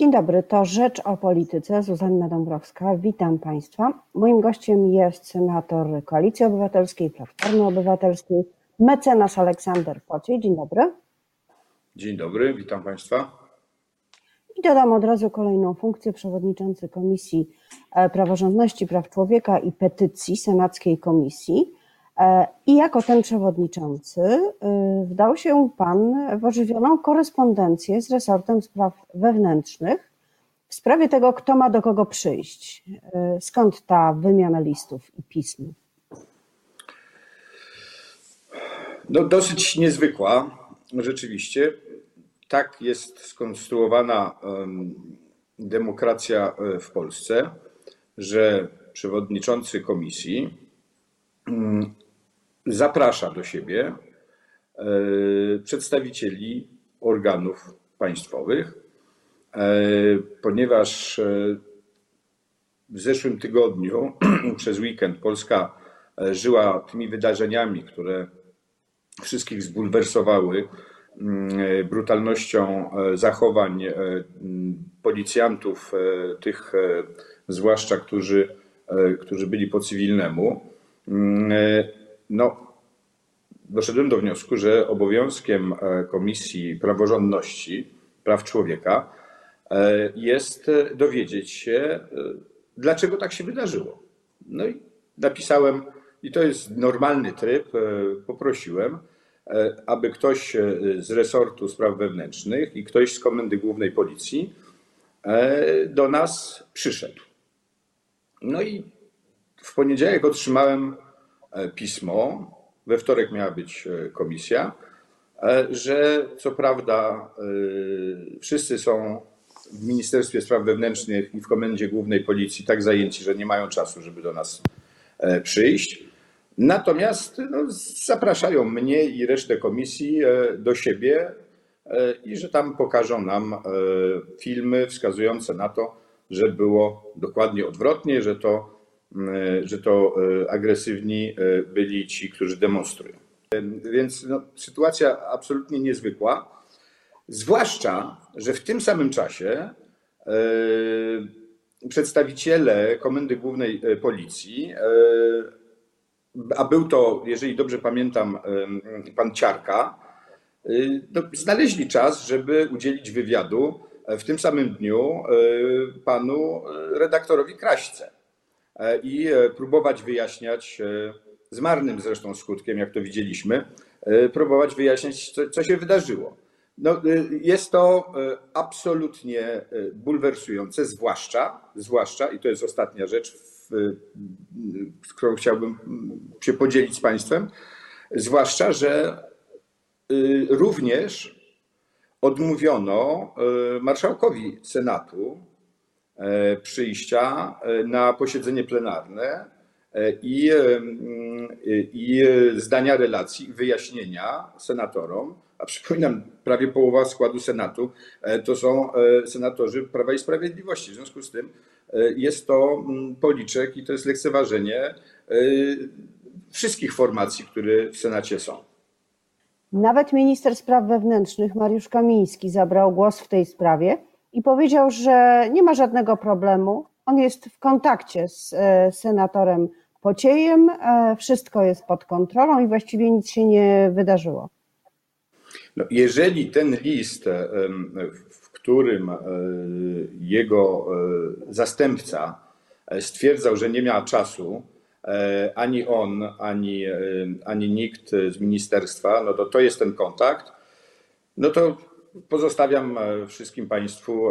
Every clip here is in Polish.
Dzień dobry, to Rzecz o Polityce, Zuzanna Dąbrowska. Witam Państwa. Moim gościem jest senator Koalicji Obywatelskiej, Platformy Obywatelskiej, mecenas Aleksander Pociej. Dzień dobry. Dzień dobry, witam Państwa. I dodam od razu kolejną funkcję przewodniczący Komisji e, Praworządności, Praw Człowieka i Petycji Senackiej Komisji. E, I jako ten przewodniczący e, wdał się Pan w ożywioną korespondencję z resortem spraw wewnętrznych w sprawie tego, kto ma do kogo przyjść. Skąd ta wymiana listów i pism? No, dosyć niezwykła, rzeczywiście tak jest skonstruowana demokracja e, w Polsce, że przewodniczący komisji mm, zaprasza do siebie e, przedstawicieli organów państwowych, e, ponieważ w zeszłym tygodniu przez weekend Polska żyła tymi wydarzeniami, które wszystkich zbulwersowały Mm, brutalnością e, zachowań e, policjantów, e, tych zwłaszcza, którzy, którzy byli po cywilnemu, mm, no, doszedłem do wniosku, że obowiązkiem Komisji Praworządności, Praw Człowieka jest dowiedzieć się, dlaczego tak się wydarzyło. No i napisałem, i to jest normalny tryb, poprosiłem, E, aby ktoś e, z resortu spraw wewnętrznych i ktoś z Komendy Głównej Policji e, do nas przyszedł. No i w poniedziałek otrzymałem pismo, we wtorek miała być komisja, że co prawda wszyscy są w Ministerstwie Spraw Wewnętrznych i w Komendzie Głównej Policji tak zajęci, że nie mają czasu, żeby do nas przyjść. Natomiast no, zapraszają mnie i resztę komisji e, do siebie e, i że tam pokażą nam e, filmy wskazujące na to, że było dokładnie odwrotnie, że to, że to agresywni byli ci, którzy demonstrują. Więc no, sytuacja absolutnie niezwykła. Zwłaszcza, że w tym samym czasie przedstawiciele Komendy Głównej Policji a był to, jeżeli dobrze pamiętam, pan Ciarka, no, znaleźli czas, żeby udzielić wywiadu e, w tym samym dniu e, panu e, redaktorowi Kraśce i próbować wyjaśniać, z marnym zresztą skutkiem, jak to widzieliśmy, próbować wyjaśniać, co, co się wydarzyło. No, jest to absolutnie bulwersujące, zwłaszcza, zwłaszcza, i to jest ostatnia rzecz z którą chciałbym się podzielić z Państwem. Zwłaszcza, że również odmówiono marszałkowi Senatu e, przyjścia e, na posiedzenie plenarne e, i, i zdania relacji, wyjaśnienia senatorom. A przypominam, prawie połowa składu Senatu to są senatorzy Prawa i Sprawiedliwości. W związku z tym E, jest to mm, policzek i to jest lekceważenie e, wszystkich formacji, które w Senacie są. Nawet minister spraw wewnętrznych Mariusz Kamiński zabrał głos w tej sprawie i powiedział, że nie ma żadnego problemu. On jest w kontakcie z e, senatorem Pociejem, wszystko jest pod kontrolą i właściwie nic się nie wydarzyło. No, jeżeli ten list którym e, jego e, zastępca e, stwierdzał, że nie miał czasu, ani on, ani, ani nikt z ministerstwa, no to to jest ten kontakt. No to pozostawiam wszystkim Państwu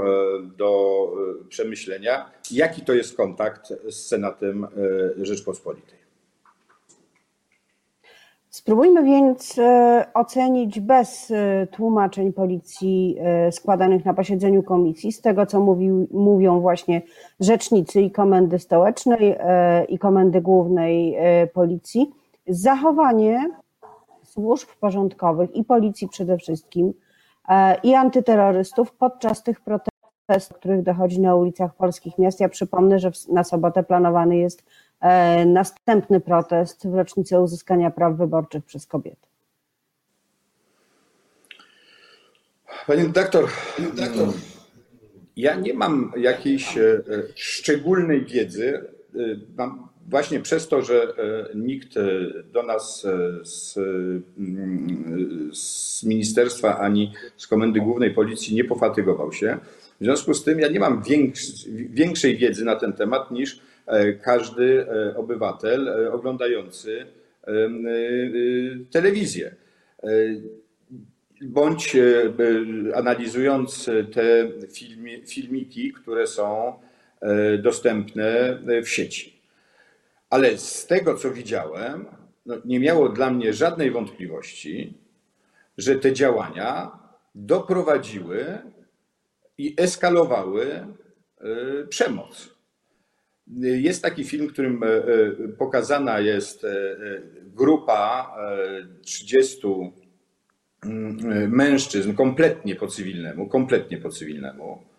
do przemyślenia, jaki to jest kontakt z Senatem Rzeczpospolitej. Spróbujmy więc e, ocenić bez e, tłumaczeń policji e, składanych na posiedzeniu komisji, z tego co mówią właśnie rzecznicy i komendy stołecznej i komendy głównej policji, zachowanie służb porządkowych i policji przede wszystkim i antyterrorystów podczas tych protestów, których dochodzi na ulicach polskich miast. Ja przypomnę, że na sobotę planowany jest E, następny protest w rocznicę uzyskania praw wyborczych przez kobiety. Pani doktor, Ja nie mam jakiejś e, e, szczególnej wiedzy. Mam właśnie przez to, że e, nikt e, do nas z, z ministerstwa ani z Komendy Głównej Policji nie pofatygował się. W związku z tym ja nie mam większ, większej wiedzy na ten temat niż każdy obywatel oglądający telewizję. Bądź analizując te filmi, filmiki, które są dostępne w sieci. Ale z tego, co widziałem, no nie miało dla mnie żadnej wątpliwości, że te działania doprowadziły i eskalowały e, przemoc. Jest taki film, w którym e, e, pokazana jest e, e, grupa e, 30 mm, mężczyzn kompletnie po cywilnemu, kompletnie po cywilnemu, e,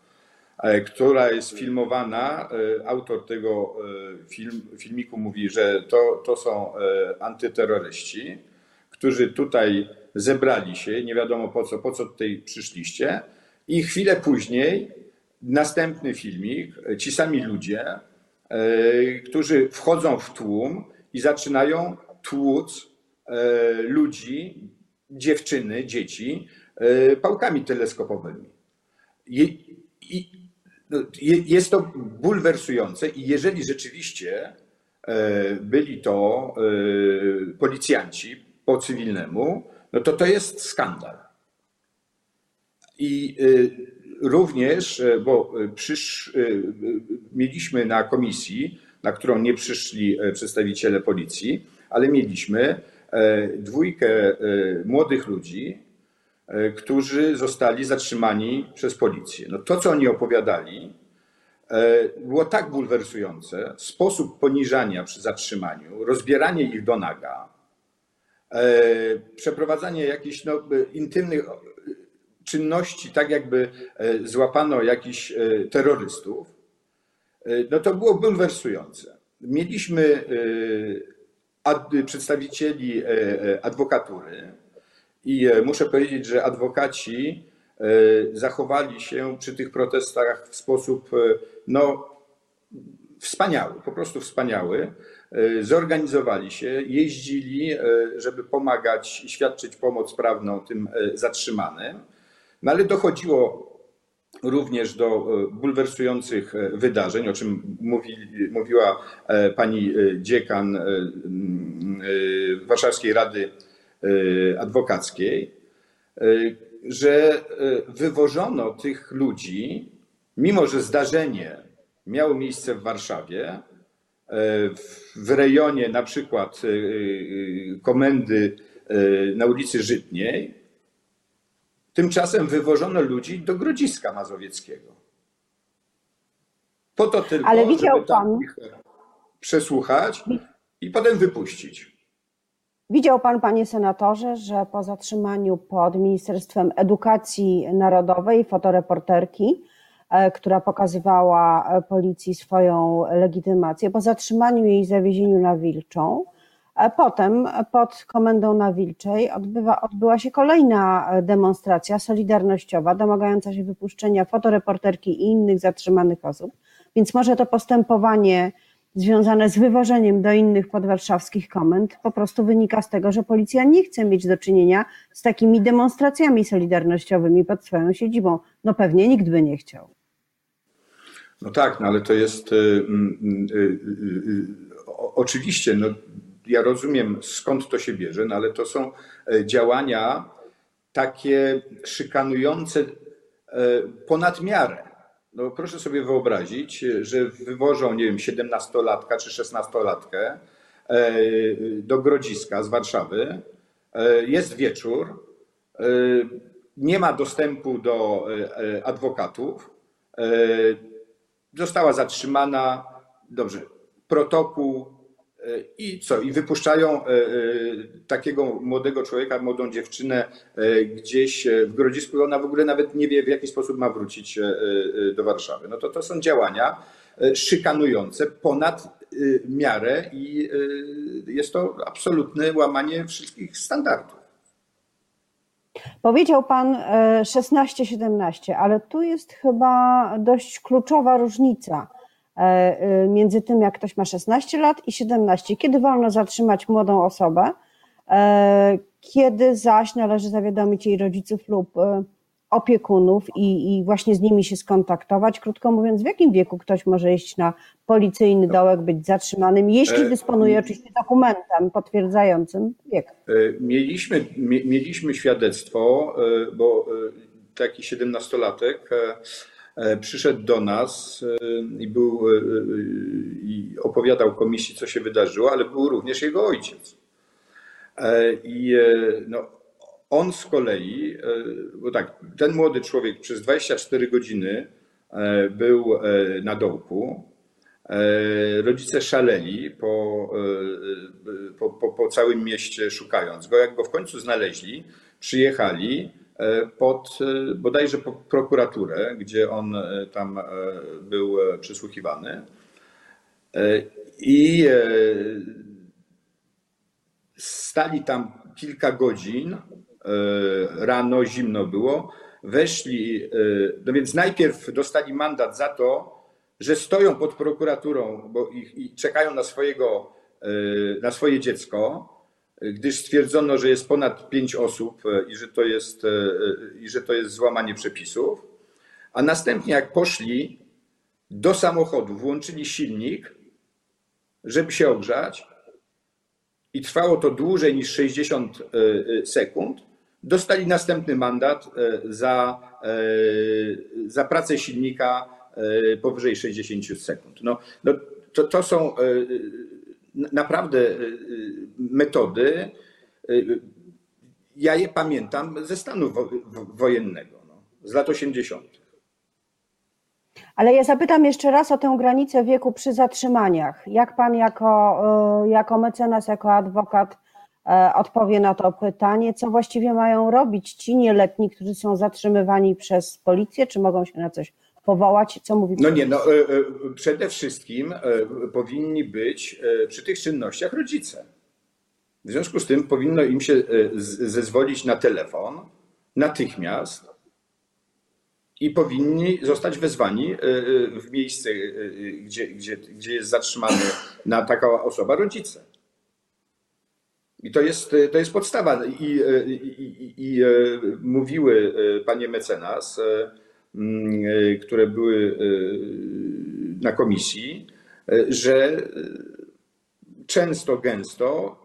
która jest filmowana. E, Autor tego e, film, filmiku mówi, że to, to są e, antyterroryści, którzy tutaj zebrali się, nie wiadomo po co, po co tutaj przyszliście. I chwilę później następny filmik, e, ci sami ludzie, e, którzy wchodzą w tłum i zaczynają tłuc e, ludzi, dziewczyny, dzieci e, pałkami teleskopowymi. I, i, jest to bulwersujące i jeżeli rzeczywiście e, byli to e, policjanci po cywilnemu, no to to jest skandal. I y, również, e, bo e, przysz, mieliśmy na komisji, na którą nie przyszli e, przedstawiciele policji, ale mieliśmy e, dwójkę e, młodych ludzi, e, którzy zostali zatrzymani przez policję. No to, co oni opowiadali, e, było tak bulwersujące, sposób poniżania przy zatrzymaniu, rozbieranie ich do naga, e, przeprowadzanie jakichś no, e, intymnych e, czynności, tak jakby e, złapano jakichś e, terrorystów, e, no to było bulwersujące. Mieliśmy e, przedstawicieli e, e, adwokatury i e, muszę powiedzieć, że adwokaci e, zachowali się przy tych protestach w sposób e, no, wspaniały, po prostu wspaniały. Zorganizowali się, jeździli, żeby pomagać i świadczyć pomoc prawną tym zatrzymanym. No ale dochodziło również do bulwersujących wydarzeń, o czym mówi, mówiła pani dziekan Warszawskiej Rady Adwokackiej, e, że e, wywożono tych ludzi, mimo że zdarzenie miało miejsce w Warszawie, e, w- rejonie na przykład e, e, komendy e, na ulicy Żytniej, Tymczasem wywożono ludzi do Grodziska Mazowieckiego. Po to tylko, Ale widział żeby tam pan- ich przesłuchać i potem wypuścić. Widział Pan, Panie Senatorze, że po zatrzymaniu pod Ministerstwem Edukacji Narodowej fotoreporterki, e, która pokazywała e, policji swoją legitymację, po zatrzymaniu jej i zawiezieniu na Wilczą, e, potem pod komendą na Wilczej odbywa, odbyła się kolejna demonstracja solidarnościowa domagająca się wypuszczenia fotoreporterki i innych zatrzymanych osób. Więc może to postępowanie związane z wywożeniem do innych podwarszawskich komend po prostu wynika z tego, że policja nie chce mieć do czynienia z takimi demonstracjami solidarnościowymi pod swoją siedzibą. No pewnie nikt by nie chciał. No tak, no ale to jest y, y, y, y, oczywiście, no, ja rozumiem skąd to się bierze, no ale to są e, działania takie szykanujące e, ponad miarę. No proszę sobie wyobrazić, że wywożą, nie wiem, 17-latka czy 16-latkę e, do Grodziska z Warszawy. E, Jest wieczór, e, nie ma dostępu do adwokatów. Została zatrzymana, dobrze, protokół i co? I wypuszczają e, e, takiego młodego człowieka, młodą dziewczynę e, gdzieś w Grodzisku. Ona w ogóle nawet nie wie, w jaki sposób ma wrócić do Warszawy. No to to są działania szykanujące ponad miarę i jest to absolutne łamanie wszystkich standardów. Powiedział pan e, 16-17, ale tu jest chyba dość kluczowa różnica między tym, jak ktoś ma 16 lat i 17. Kiedy wolno zatrzymać młodą osobę, e, kiedy zaś należy zawiadomić jej rodziców lub e, opiekunów i, i właśnie z nimi się skontaktować. Krótko mówiąc, w jakim wieku ktoś może iść na policyjny dołek, być zatrzymanym, jeśli E, dysponuje oczywiście dokumentem potwierdzającym wiek. E, Mieliśmy, mie- mieliśmy świadectwo, e, bo e, taki siedemnastolatek e, e, przyszedł do nas e, i, był, e, e, i opowiadał komisji, co się wydarzyło, ale był również jego ojciec. E, I e, no, on z kolei, e, bo tak, ten młody człowiek przez 24 godziny e, był e, na dołku. E, Rodzice szaleli po, e, po, po, po całym mieście szukając go. Jak go w końcu znaleźli, przyjechali e, pod e, bodajże prokuraturę, gdzie on e, tam e, był e, przesłuchiwany. E, I e, stali tam kilka godzin, e, rano zimno było, weszli, e, no więc najpierw dostali mandat za to, że stoją pod prokuraturą bo ich, i czekają na, swojego, e, na swoje dziecko, e, gdyż stwierdzono, że jest ponad pięć osób e, i że to jest, e, i że to jest złamanie przepisów. A następnie jak poszli do samochodu, włączyli silnik, żeby się ogrzać, i trwało to dłużej niż 60 e, sekund, dostali następny mandat e, za, e, za pracę silnika e, powyżej 60 sekund. No, no to, to są e, naprawdę e, metody. e, Ja je pamiętam ze stanu wo- wo- wojennego, no, z lat 80. Ale ja zapytam jeszcze raz o tę granicę wieku przy zatrzymaniach. Jak pan jako, y, jako mecenas, jako adwokat odpowie na to pytanie, co właściwie mają robić ci nieletni, którzy są zatrzymywani przez policję, czy mogą się na coś powołać? Co mówi No nie, no e, e, przede wszystkim e, powinni być przy tych czynnościach rodzice. W związku z tym powinno im się zezwolić na telefon natychmiast i powinni zostać wezwani w miejsce, gdzie, gdzie, gdzie jest zatrzymany na taka osoba rodzice. I to jest, to jest podstawa. I, i, i, i mówiły panie mecenas, które były e, na komisji, e, że e, często, gęsto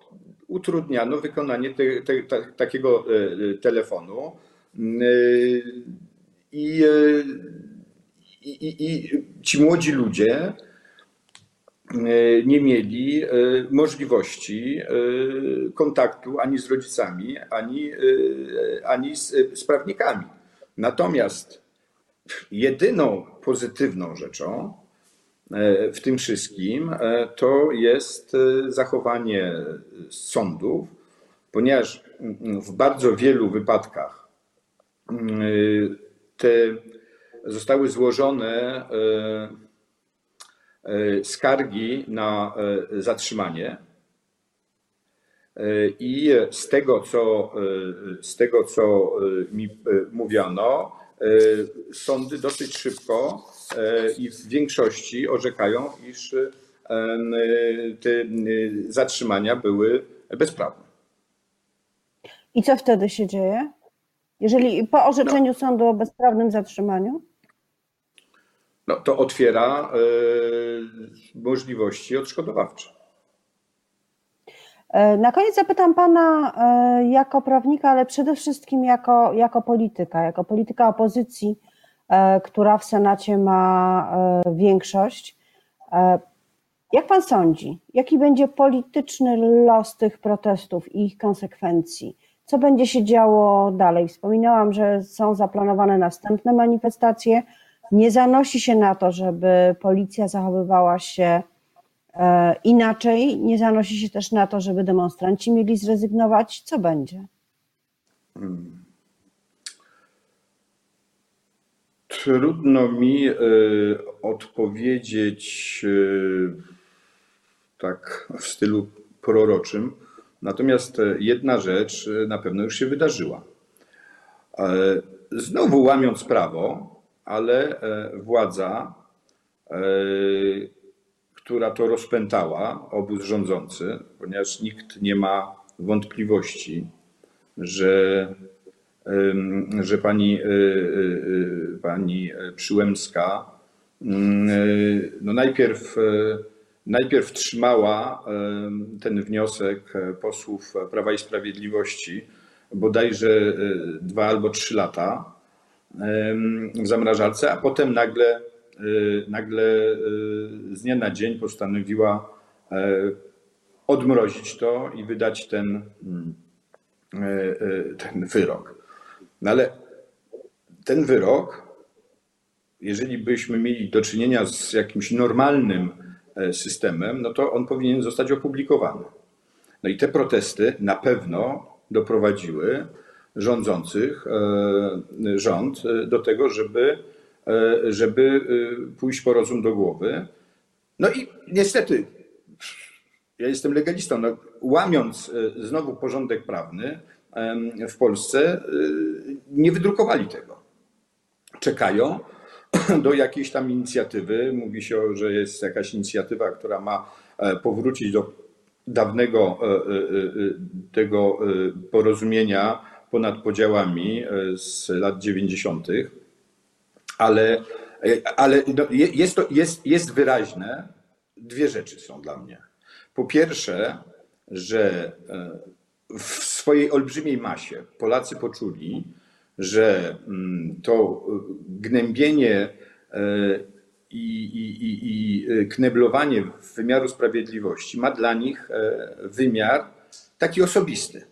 utrudniano wykonanie te, te, ta, takiego e, telefonu. Mm, e, I, e, i, i, ci młodzi ludzie e, nie mieli e, możliwości e, kontaktu ani z rodzicami, ani, e, ani z, z prawnikami. Natomiast jedyną pozytywną rzeczą e, w tym wszystkim e, to jest e, zachowanie sądów, ponieważ mm, w bardzo wielu wypadkach mm, te zostały złożone skargi na zatrzymanie. I z tego, co, z tego, co mi mówiono, sądy dosyć szybko e, i w większości orzekają, iż e, te e, zatrzymania były bezprawne. I co wtedy się dzieje? Jeżeli po orzeczeniu sądu o bezprawnym zatrzymaniu? No, to otwiera e, możliwości odszkodowawcze. E, Na koniec zapytam pana e, jako prawnika, ale przede wszystkim jako, jako polityka, jako polityka opozycji, e, która w Senacie ma większość. Jak pan sądzi, jaki będzie polityczny los tych protestów i ich konsekwencji? Co będzie się działo dalej? Wspominałam, że są zaplanowane następne manifestacje. Nie zanosi się na to, żeby policja zachowywała się Inaczej nie zanosi się też na to, żeby demonstranci mieli zrezygnować. Co będzie? Trudno mi e, odpowiedzieć e, tak w stylu proroczym. Natomiast e, jedna rzecz e, na pewno już się wydarzyła. Znowu łamiąc prawo, ale władza, która to rozpętała, obóz rządzący, ponieważ nikt nie ma wątpliwości, że, że pani, pani Przyłębska no najpierw, najpierw trzymała ten wniosek posłów Prawa i Sprawiedliwości bodajże dwa albo trzy lata w zamrażalce, a potem nagle, nagle z dnia na dzień postanowiła odmrozić to i wydać ten, ten wyrok. No ale ten wyrok jeżeli byśmy mieli do czynienia z jakimś normalnym systemem, no to on powinien zostać opublikowany. No i te protesty na pewno doprowadziły rządzących, rząd do tego, żeby, żeby pójść po rozum do głowy. No i niestety, ja jestem legalistą, no, łamiąc znowu porządek prawny w Polsce, nie wydrukowali tego. Czekają do jakiejś tam inicjatywy. Mówi się, że jest jakaś inicjatywa, która ma powrócić do dawnego tego porozumienia ponad podziałami z lat 90., ale, ale no, jest, to, jest, jest wyraźne, dwie rzeczy są dla mnie. Po pierwsze, że w swojej olbrzymiej masie Polacy poczuli, że to gnębienie i, i, i, i kneblowanie wymiaru sprawiedliwości ma dla nich wymiar taki osobisty.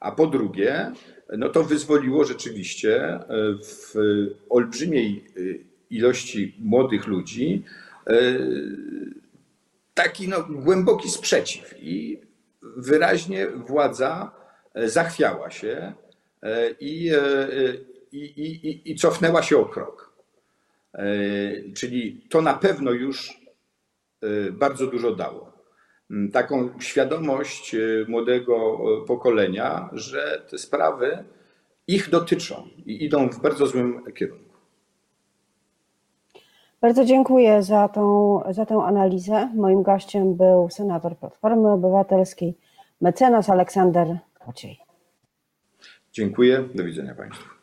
A po drugie, no to wyzwoliło rzeczywiście w olbrzymiej ilości młodych ludzi taki no, głęboki sprzeciw i wyraźnie władza zachwiała się i, i, i, i cofnęła się o krok. Czyli to na pewno już bardzo dużo dało. Taką świadomość młodego pokolenia, że te sprawy ich dotyczą i idą w bardzo złym kierunku. Bardzo dziękuję za tą, za tę analizę. Moim gościem był senator Platformy Obywatelskiej, mecenas Aleksander Kociej. Dziękuję. Do widzenia Państwu.